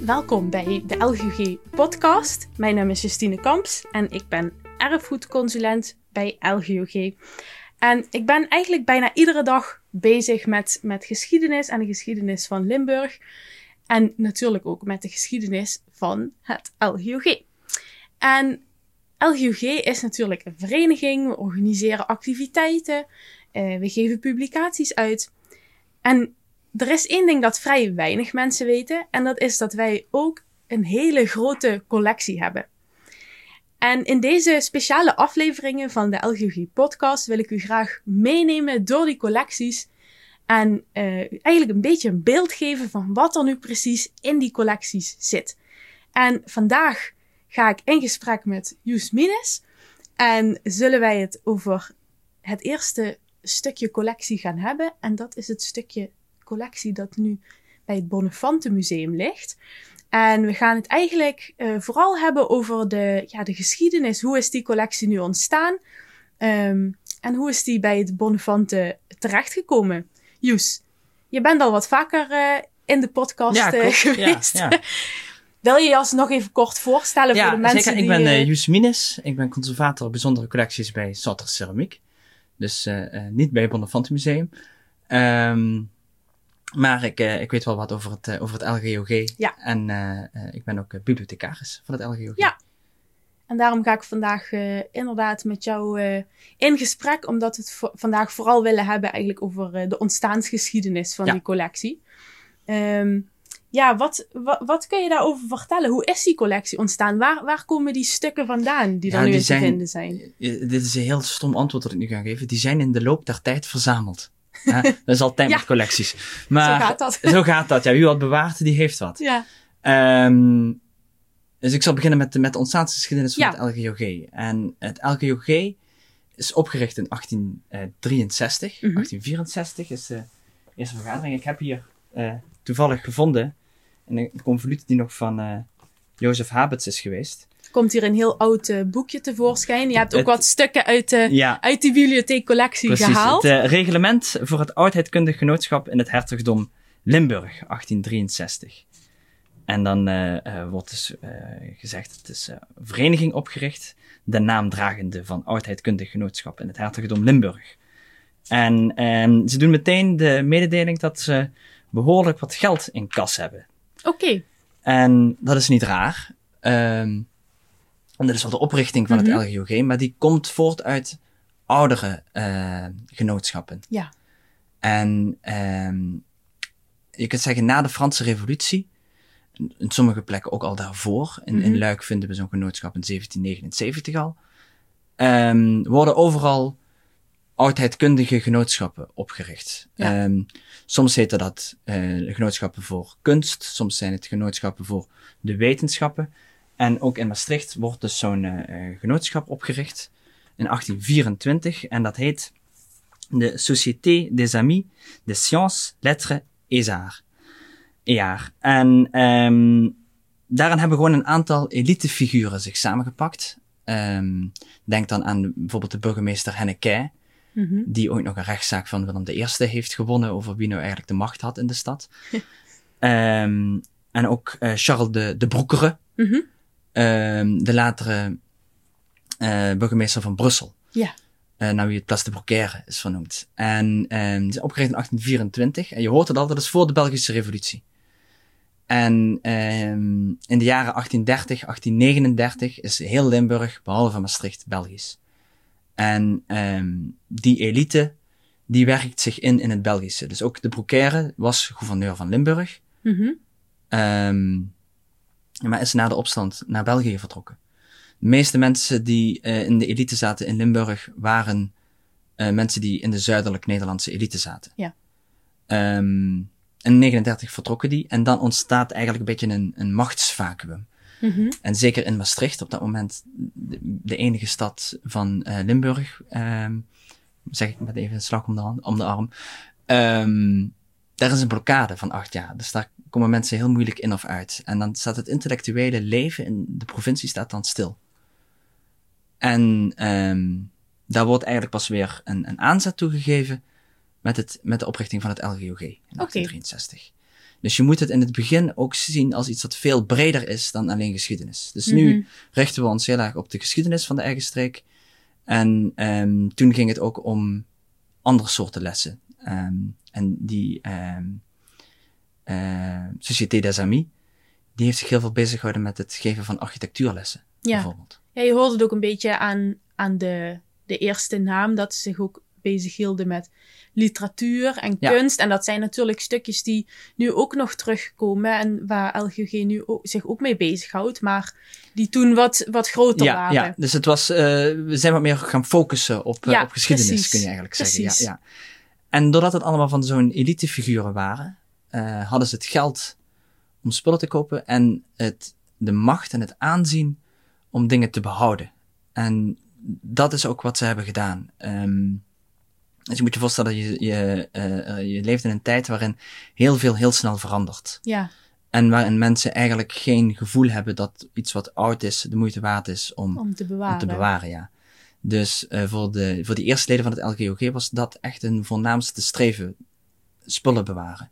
Welkom bij de LGG podcast. Mijn naam is Justine Kamps en ik ben erfgoedconsulent bij LGOG. En ik ben eigenlijk bijna iedere dag bezig met, met geschiedenis en de geschiedenis van Limburg. En natuurlijk ook met de geschiedenis van het LGOG. En LGOG is natuurlijk een vereniging. We organiseren activiteiten. Uh, we geven publicaties uit. En er is één ding dat vrij weinig mensen weten. En dat is dat wij ook een hele grote collectie hebben. En in deze speciale afleveringen van de LGG podcast wil ik u graag meenemen door die collecties. En uh, eigenlijk een beetje een beeld geven van wat er nu precies in die collecties zit. En vandaag ga ik in gesprek met Joes Mines. En zullen wij het over het eerste stukje collectie gaan hebben. En dat is het stukje collectie dat nu bij het Bonnefante Museum ligt. En we gaan het eigenlijk uh, vooral hebben over de, ja, de geschiedenis. Hoe is die collectie nu ontstaan? Um, en hoe is die bij het Bonnefante terechtgekomen? Joes, je bent al wat vaker uh, in de podcast ja, uh, geweest. Ja, ja. Wil je je als nog even kort voorstellen ja, voor de mensen zeker. die... Ik ben Joes Mines. Ik ben conservator bijzondere collecties bij Salter Ceramiek. Dus niet bij het Bonnefante Museum. Um, maar ik, uh, ik weet wel wat over het, uh, over het LGOG. Ja. En uh, ik ben ook bibliothecaris van het LGOG. Ja. En daarom ga ik vandaag inderdaad met jou in gesprek, omdat we het vo vandaag vooral willen hebben eigenlijk over de ontstaansgeschiedenis van ja. die collectie. Um, ja, wat, wat, wat kun je daarover vertellen? Hoe is die collectie ontstaan? Waar, waar komen die stukken vandaan die ja, er nu die in zijn, te vinden zijn? Dit is een heel stom antwoord dat ik nu ga geven. Die zijn in de loop der tijd verzameld. Dat is altijd Ja. met collecties. Maar Zo gaat dat. Zo gaat dat. Ja, wie wat bewaart, die heeft wat. Ja, Um, dus ik zal beginnen met, de- met de ontstaansgeschiedenis van Ja. het LGOG. En het LGOG is opgericht in 1863. Mhm. 1864 is de eerste vergadering. Ik heb hier eh, toevallig gevonden een convoluut die nog van eh Jozef Habets is geweest. Komt hier een heel oud eh, boekje tevoorschijn. Je hebt ook Het- wat stukken uit, de Ja, uit die bibliotheekcollectie precies. gehaald. Het eh, reglement voor het oudheidkundig genootschap in het hertogdom Limburg, 1863. En dan eh, eh, wordt dus eh, gezegd, het is eh, een vereniging opgericht, de naam dragende van oudheidkundig genootschap in het hertogdom Limburg. En ehm, ze doen meteen de mededeling dat ze behoorlijk wat geld in kas hebben. Oké, En dat is niet raar. Ehm en dat is wel de oprichting van Mhm. het LGOG, maar die komt voort uit oudere eh, genootschappen. ja. En ehm je kunt zeggen, na de Franse Revolutie, in in sommige plekken ook al daarvoor, in, in Mhm. Luik vinden we zo'n genootschap in 1779 al, ehm, worden overal oudheidkundige genootschappen opgericht. Ja. Ehm, soms heten dat eh, genootschappen voor kunst, soms zijn het genootschappen voor de wetenschappen. En ook in Maastricht wordt dus zo'n eh, eh, genootschap opgericht in 1824 en dat heet de Société des Amis des Sciences, Lettres et Arts. EAR. En ehm daarin hebben gewoon een aantal elitefiguren zich samengepakt. Ehm denk dan aan bijvoorbeeld de burgemeester Henneke, Mhm. die ooit nog een rechtszaak van Willem I heeft gewonnen over wie nou eigenlijk de macht had in de stad. Ehm en ook eh, Charles de, de Broekere, Mhm. De latere eh, burgemeester van Brussel. Ja. naar wie het Place de Brocaire is vernoemd. En ehm die zijn opgericht in 1824. En je hoort het al, dat is voor de Belgische revolutie. En ehm in de jaren 1830, 1839 is heel Limburg, behalve Maastricht, Belgisch. En ehm die elite, die werkt zich in in het Belgische. Dus ook de Brocaire was gouverneur van Limburg. Mhm. Ehm maar is na de opstand naar België vertrokken. De meeste mensen die eh, in de elite zaten in Limburg waren eh, mensen die in de zuidelijk Nederlandse elite zaten. Ja. Ehm in 39 vertrokken die en dan ontstaat eigenlijk een beetje een, een machtsvacuum. Mhm. En zeker in Maastricht, op dat moment de, de enige stad van eh, Limburg, ehm zeg ik met even een slag om de, hand, om de arm, ehm daar is een blokkade van acht jaar. Dus daar komen mensen heel moeilijk in of uit. En dan staat het intellectuele leven in de provincie staat dan stil. En ehm daar wordt eigenlijk pas weer een, een aanzet toegegeven met, het, met de oprichting van het LGOG in 1863. Dus je moet het in het begin ook zien als iets dat veel breder is dan alleen geschiedenis. Dus nu Mhm. richten we ons heel erg op de geschiedenis van de eigen streek. En ehm, toen ging het ook om andere soorten lessen. Ehm, en die eh, Société des Amis, die heeft zich heel veel bezig gehouden met het geven van architectuurlessen, Ja. bijvoorbeeld. Ja, je hoorde het ook een beetje aan, aan de, de eerste naam dat ze zich ook bezig hielden met literatuur en Ja. kunst. En dat zijn natuurlijk stukjes die nu ook nog terugkomen en waar LGG nu ook, zich ook mee bezighoudt, maar die toen wat, wat groter Ja, waren. ja, dus het was, eh, we zijn wat meer gaan focussen op, eh, op geschiedenis, precies. kun je eigenlijk zeggen. Precies. Ja, ja. En doordat het allemaal van zo'n elitefiguren waren, eh, hadden ze het geld om spullen te kopen en het, de macht en het aanzien om dingen te behouden. En dat is ook wat ze hebben gedaan. Ehm, dus je moet je voorstellen, je, je, eh, eh, je leeft in een tijd waarin heel veel heel snel verandert. Ja, En waarin mensen eigenlijk geen gevoel hebben dat iets wat oud is, de moeite waard is om, om te bewaren. om te bewaren. Ja. Dus voor, de, voor de eerste leden van het LGOG was dat echt een voornaamste streven. Spullen bewaren.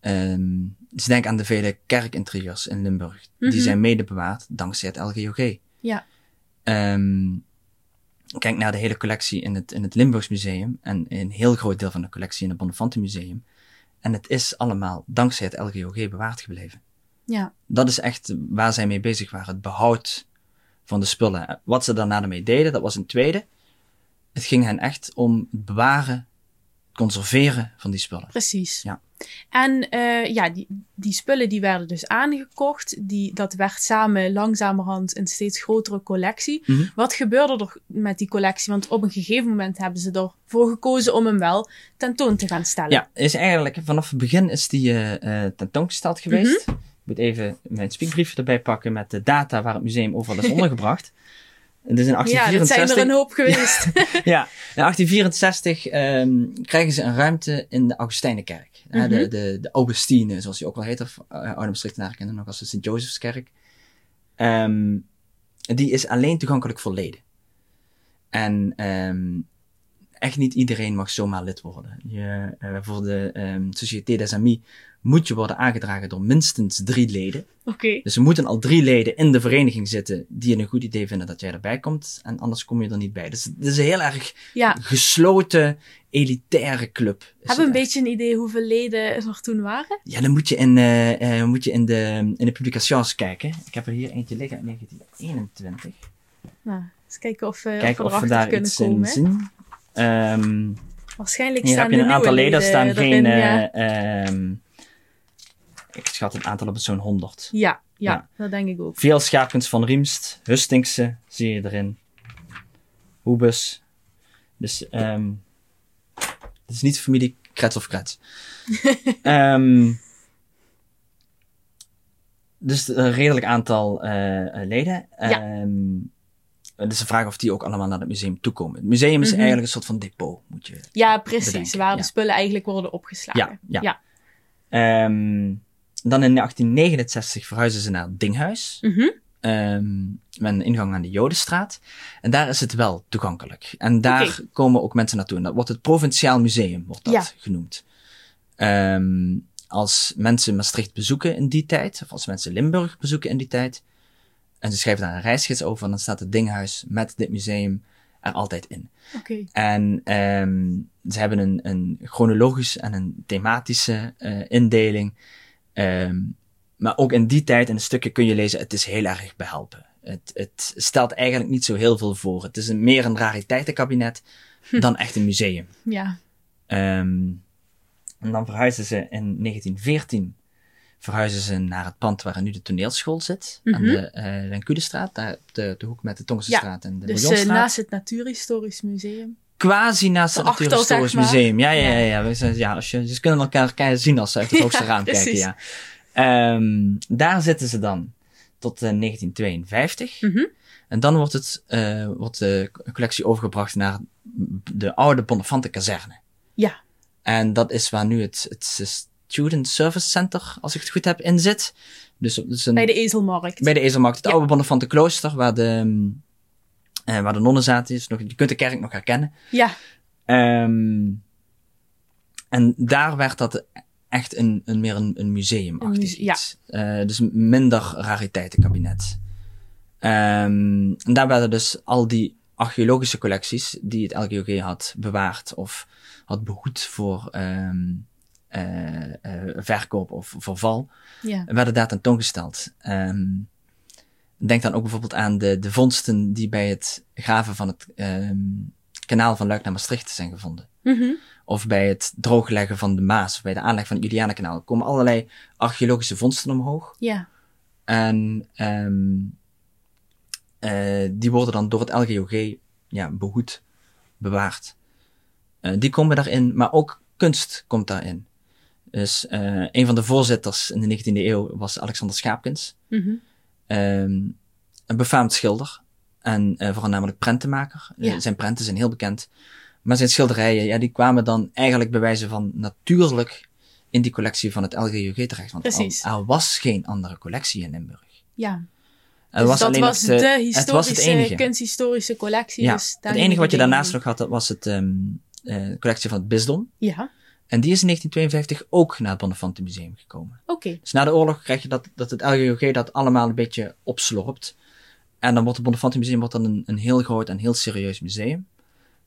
Ehm dus denk aan de vele kerkinterieurs in Limburg. Mhm. Die zijn mede bewaard dankzij het LGOG. Ja. Ehm, kijk naar de hele collectie in het, in het Limburgs Museum. En een heel groot deel van de collectie in het Bonnefanten Museum. En het is allemaal dankzij het LGOG bewaard gebleven. Ja, Dat is echt waar zij mee bezig waren. Het behoud van de spullen. Wat ze daarna ermee deden, dat was een tweede. Het ging hen echt om het bewaren, conserveren van die spullen. precies. Ja. En eh, ja, die, die spullen die werden dus aangekocht. Die, dat werd samen langzamerhand een steeds grotere collectie. Mhm. Wat gebeurde er met die collectie? Want op een gegeven moment hebben ze ervoor gekozen om hem wel tentoon te gaan stellen. Ja, is eigenlijk vanaf het begin is die eh, tentoongesteld geweest. Ik moet even mijn spiekbrief erbij pakken met de data waar het museum overal is ondergebracht. Dus in Ja, dat 1864, zijn er een hoop geweest. Ja, in 1864 ehm, krijgen ze een ruimte in de Augustijnenkerk. Hè, Mhm. de, de, de Augustine, zoals die ook wel heet, of uh, oude Maastrichtenaren kennen nog als de Sint-Jozefskerk. Ehm, die is alleen toegankelijk voor leden. En ehm, echt niet iedereen mag zomaar lid worden. Je, eh, voor de ehm Société des Amis moet je worden aangedragen door minstens drie leden. Oké. Dus er moeten al drie leden in de vereniging zitten die het een goed idee vinden dat jij erbij komt. En anders kom je er niet bij. Dus het is een heel erg Ja. gesloten, elitaire club. Hebben we een beetje een idee hoeveel leden er toen waren? Ja, dan moet je in, eh, eh, moet je in, de, in de publications kijken. Ik heb er hier eentje liggen uit 1921. Nou, eens kijken of, uh, Kijken of of we we daar kunnen iets in komen. zien. Ehm, Waarschijnlijk hier staan heb je een aantal leden. Staan erin, geen... eh, ja. ehm, ik schat het aantal op zo'n 100. Ja, ja, Ja. dat denk ik ook. Veel Schaapkens van Riemst, Hustingse zie je erin. Hoebus. Dus ehm het is niet familie Krets of Krets. Ehm dus een redelijk aantal eh, eh, leden. Ja. Ehm het is de vraag of die ook allemaal naar het museum toekomen. Het museum is Mhm. eigenlijk een soort van depot, moet je Ja, precies. bedenken, Waar ja. de spullen eigenlijk worden opgeslagen. Ja, ja. ja. Ehm, dan in 1869 verhuizen ze naar het Dinghuis. Mhm. ehm, met een ingang aan de Jodenstraat. En daar is het wel toegankelijk. En daar komen ook mensen naartoe. En dat wordt het Provinciaal Museum, wordt dat Ja. genoemd. Ehm, als mensen Maastricht bezoeken in die tijd, of als mensen Limburg bezoeken in die tijd, en ze schrijven daar een reisgids over, dan staat het Dinghuis met dit museum er altijd in. Oké. En ehm ze hebben een, een chronologisch en een thematische eh, indeling. Ehm maar ook in die tijd in de stukken kun je lezen, het is heel erg behelpen. Het, het stelt eigenlijk niet zo heel veel voor. Het is een, meer een rariteitenkabinet dan echt een museum. Ja. Ehm en dan verhuizen ze in 1914 verhuizen ze naar het pand waar nu de toneelschool zit. Aan Mhm. de uh, Lencudestraat, daar op de, de hoek met de Tongensestraat en de Dus Bouillonstraat naast het Natuurhistorisch Museum. Quasi naast het Natuurhistorisch zeg maar. Museum. Ja, ja, Ja. ja. We zijn, ja als je, ze kunnen elkaar zien als ze uit het hoogste raam kijken. Ja. Ehm, daar zitten ze dan tot eh, 1952. Mhm. En dan wordt, het, eh, wordt de collectie overgebracht naar de oude Bonnefante kazerne. Ja. En dat is waar nu het, het Student Service Center, als ik het goed heb, in zit. Dus, dus een, Bij de Ezelmarkt. bij de Ezelmarkt, het Ja. oude Bonnefante klooster, waar de, eh, waar de nonnen zaten. Is nog, je kunt de kerk nog herkennen. Ja. Ehm en daar werd dat echt een, een meer een, een museumachtig ja. iets. Eh, dus minder rariteitenkabinet. Ehm, en daar werden dus al die archeologische collecties die het LGOG had bewaard of had behoed voor ehm, eh, verkoop of verval, Ja. werden daar tentoongesteld. Denk dan ook bijvoorbeeld aan de, de vondsten die bij het graven van het ehm, kanaal van Luik naar Maastricht zijn gevonden. Mhm. Of bij het droogleggen van de Maas, of bij de aanleg van het Julianenkanaal. Er komen allerlei archeologische vondsten omhoog. Ja. En ehm eh, die worden dan door het LGOG ja, behoed, bewaard. Eh, die komen daarin, maar ook kunst komt daarin. Dus eh, een van de voorzitters in de 19e eeuw was Alexander Schaapkens. Mhm. Ehm, een befaamd schilder. En eh, vooral namelijk prentenmaker. Eh, Ja. zijn prenten zijn heel bekend. Maar zijn schilderijen, ja, die kwamen dan eigenlijk bij wijze van natuurlijk in die collectie van het LGUG terecht. Want Precies. Er, er was geen andere collectie in Limburg. Ja. Dus was dat alleen was de, het was het historische, enige. kunsthistorische collectie. Ja, dus het enige wat je daarnaast nog had, dat was het, ehm, eh, collectie van het bisdom. Ja, En die is in 1952 ook naar het Bonnefante Museum gekomen. oké. Dus na de oorlog krijg je dat, dat het LGOG dat allemaal een beetje opslorpt. En dan wordt het Bonnefante Museum wordt dan een, een heel groot en heel serieus museum.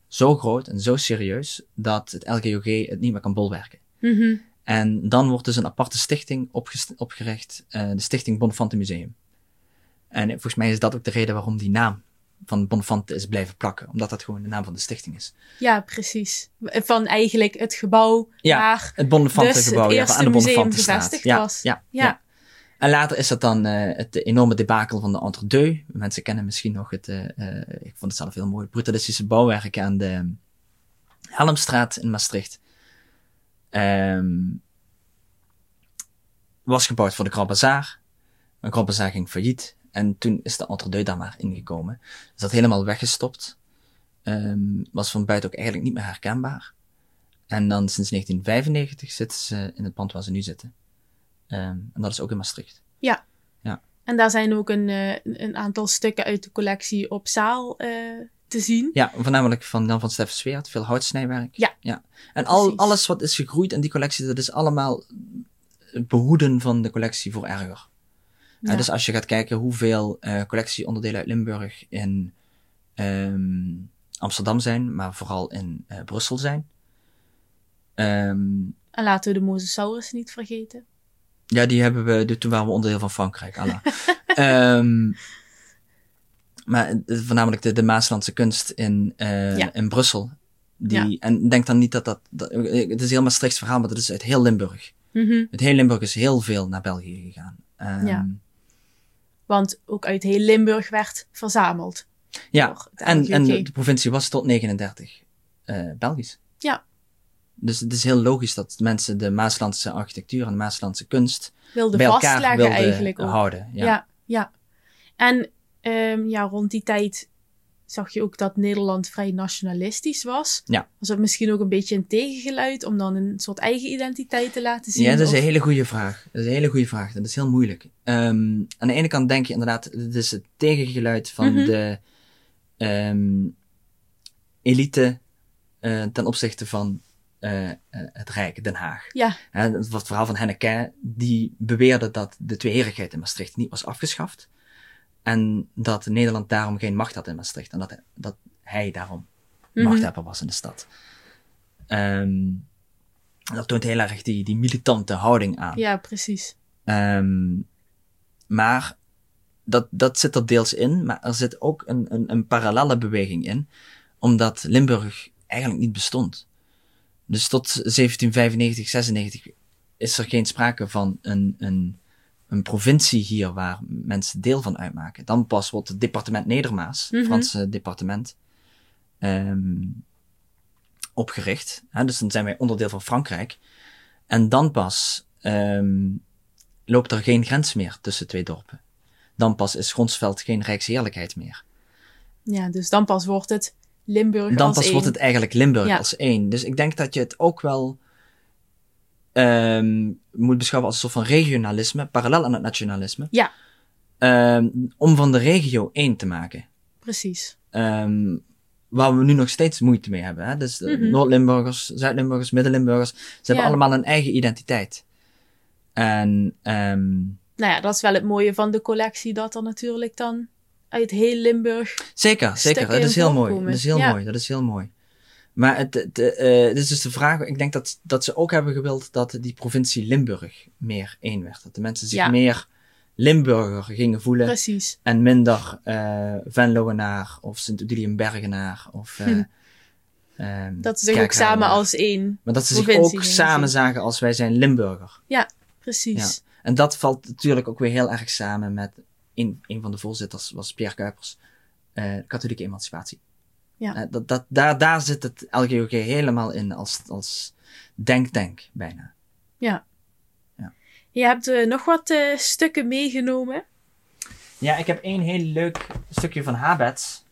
Zo groot en zo serieus dat het LGOG het niet meer kan bolwerken. Mhm. En dan wordt dus een aparte stichting opgericht, eh, de Stichting Bonnefante Museum. En volgens mij is dat ook de reden waarom die naam van Bonnefante is blijven plakken. Omdat dat gewoon de naam van de stichting is. Ja, precies. Van eigenlijk het gebouw Ja, waar Het Bonnefante Dus het gebouw, ja, eerste aan de Bonnefantestraat. gevestigd ja, was. Ja, Ja. ja. En later is dat dan eh, het enorme debakel van de Entre-deux. Mensen kennen misschien nog het, eh, eh, ik vond het zelf heel mooi, brutalistische bouwwerk aan de Helmstraat in Maastricht. Ehm, was gebouwd voor de Grand Bazaar. De Grand Bazaar ging failliet. En toen is de Entre-deux daar maar ingekomen. Is dat helemaal weggestopt. Ehm, was van buiten ook eigenlijk niet meer herkenbaar. En dan sinds 1995 zitten ze in het pand waar ze nu zitten. Ehm, en dat is ook in Maastricht. En daar zijn ook een, eh, een aantal stukken uit de collectie op zaal eh, te zien. Ja, voornamelijk van Jan van Steffen Sveert, veel houtsnijwerk. Ja. ja. En al, Precies. alles wat is gegroeid in die collectie, dat is allemaal behoeden van de collectie voor erger. Ja. Dus als je gaat kijken hoeveel eh collectieonderdelen uit Limburg in ehm, Amsterdam zijn, maar vooral in eh, Brussel zijn. Ehm, En laten we de Mosasaurus niet vergeten. Ja, die hebben we, de- toen waren we onderdeel van Frankrijk. Ehm maar eh, voornamelijk de, de Maaslandse kunst in, Ja. in Brussel. Die, Ja. En denk dan niet dat dat, dat- Het is een heel Maastrichts verhaal, maar dat is uit heel Limburg. Mhm. Uit heel Limburg is heel veel naar België gegaan. Ja. Want ook uit heel Limburg werd verzameld. ja. En, en de provincie was tot 39 eh, Belgisch. Ja. Dus het is heel logisch dat mensen de Maaslandse architectuur en de Maaslandse kunst Wilde bij elkaar vastleggen wilden eigenlijk ook. houden. Ja. Ja, ja. En ehm, ja, rond die tijd zag je ook dat Nederland vrij nationalistisch was. Ja. Was dat misschien ook een beetje een tegengeluid om dan een soort eigen identiteit te laten zien? Ja, dat is Of- een hele goede vraag. Dat is een hele goede vraag. Dat is heel moeilijk. Ehm, aan de ene kant denk je inderdaad, het is het tegengeluid van Mhm. de ehm, elite eh, ten opzichte van eh, eh, het Rijk, Den Haag. Ja, het was het verhaal van Henneke, die beweerde dat de tweeherigheid in Maastricht niet was afgeschaft. En dat Nederland daarom geen macht had in Maastricht. En dat, dat hij daarom Mhm. machthebber was in de stad. Ehm, dat toont heel erg die, die militante houding aan. ja, precies. Ehm, maar dat, dat zit er deels in, maar er zit ook een, een, een parallelle beweging in, omdat Limburg eigenlijk niet bestond. Dus tot 1795, 96 is er geen sprake van een, een, een provincie hier waar mensen deel van uitmaken. Dan pas wordt het departement Nedermaas, Mhm. Franse departement, ehm, opgericht. Hè, dus dan zijn wij onderdeel van Frankrijk. En dan pas ehm, loopt er geen grens meer tussen twee dorpen. Dan pas is Gronsveld geen rijksheerlijkheid meer. Ja, dus dan pas wordt het Limburg Dan als pas één. wordt het eigenlijk Limburg Ja. als één. Dus ik denk dat je het ook wel ehm, moet beschouwen als een soort van regionalisme, parallel aan het nationalisme. Ja. Ehm, om van de regio één te maken. Precies. Ehm, waar we nu nog steeds moeite mee hebben. Hè? Dus de Mhm. Noord-Limburgers, Zuid-Limburgers, Midden-Limburgers, ze hebben allemaal een eigen identiteit. En ehm, Nou ja, dat is wel het mooie van de collectie, dat er natuurlijk dan uit heel Limburg... zeker, zeker, dat is heel mooi. Dat is heel Ja. mooi, dat is heel mooi. Maar het, het, eh, dit is dus de vraag, ik denk dat, dat ze ook hebben gewild dat die provincie Limburg meer één werd. Dat de mensen zich Ja. meer Limburger gingen voelen. Precies. En minder eh Venloenaar of Sint-Odilium-Bergenaar of... eh, Hm. ehm, Dat ze zich ook samen als één. Maar dat ze zich ook samen zien. zagen als wij zijn Limburger. Precies. En dat valt natuurlijk ook weer heel erg samen met... Een, een van de voorzitters was Pierre Kuipers. eh, katholieke emancipatie. Ja. Eh, dat, dat, daar, daar zit het LGOG helemaal in als, als denk-denk bijna. Je hebt eh, nog wat eh, stukken meegenomen. Ja, ik heb één heel leuk stukje van Habets.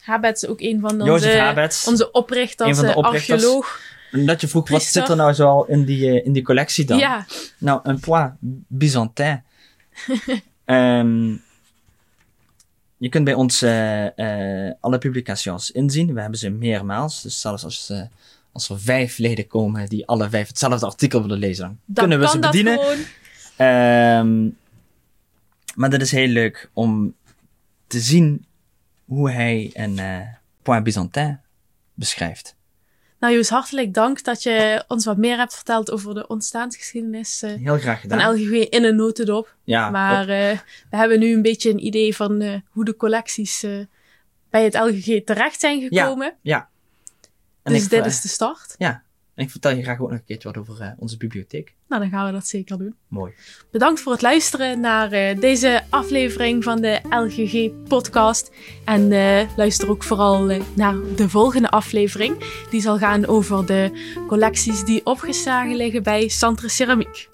Habet is ook een van onze, Habets. onze oprichters, Een van de oprichters. archeoloog. Dat je vroeg, wat zit er nou zo al in die, in die collectie dan? Ja, Nou, een pois byzantin. Ehm, je kunt bij ons eh, eh, alle publicaties inzien. We hebben ze meermaals. Dus zelfs als, eh, als er vijf leden komen die alle vijf hetzelfde artikel willen lezen, dan, dan kunnen we ze bedienen. Ehm, maar dat is heel leuk om te zien hoe hij een eh point byzantin beschrijft. Nou Joos, hartelijk dank dat je ons wat meer hebt verteld over de ontstaansgeschiedenis eh, Heel graag van gedaan. LGG in een notendop. ja, Maar eh, we hebben nu een beetje een idee van eh, hoe de collecties eh, bij het LGG terecht zijn gekomen. en dus ik, dit is de start. En ik vertel je graag ook nog een keertje wat over eh, onze bibliotheek. Nou, dan gaan we dat zeker doen. Mooi. Bedankt voor het luisteren naar eh, deze aflevering van de LGG podcast. En eh, luister ook vooral naar de volgende aflevering. Die zal gaan over de collecties die opgeslagen liggen bij Centre Ceramiek.